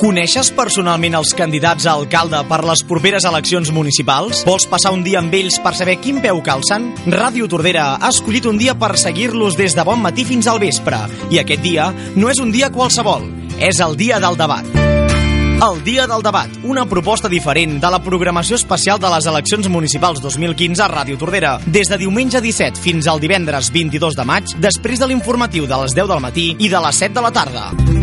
Coneixes personalment els candidats a alcalde per les properes eleccions municipals? Vols passar un dia amb ells per saber quin peu calcen? Ràdio Tordera ha escollit un dia per seguir-los des de bon matí fins al vespre. I aquest dia no és un dia qualsevol, és el dia del debat. El Dia del Debat, una proposta diferent de la programació especial de les eleccions municipals 2015 a Ràdio Tordera. Des de diumenge 17 fins al divendres 22 de maig, després de l'informatiu de les 10 del matí i de les 7 de la tarda.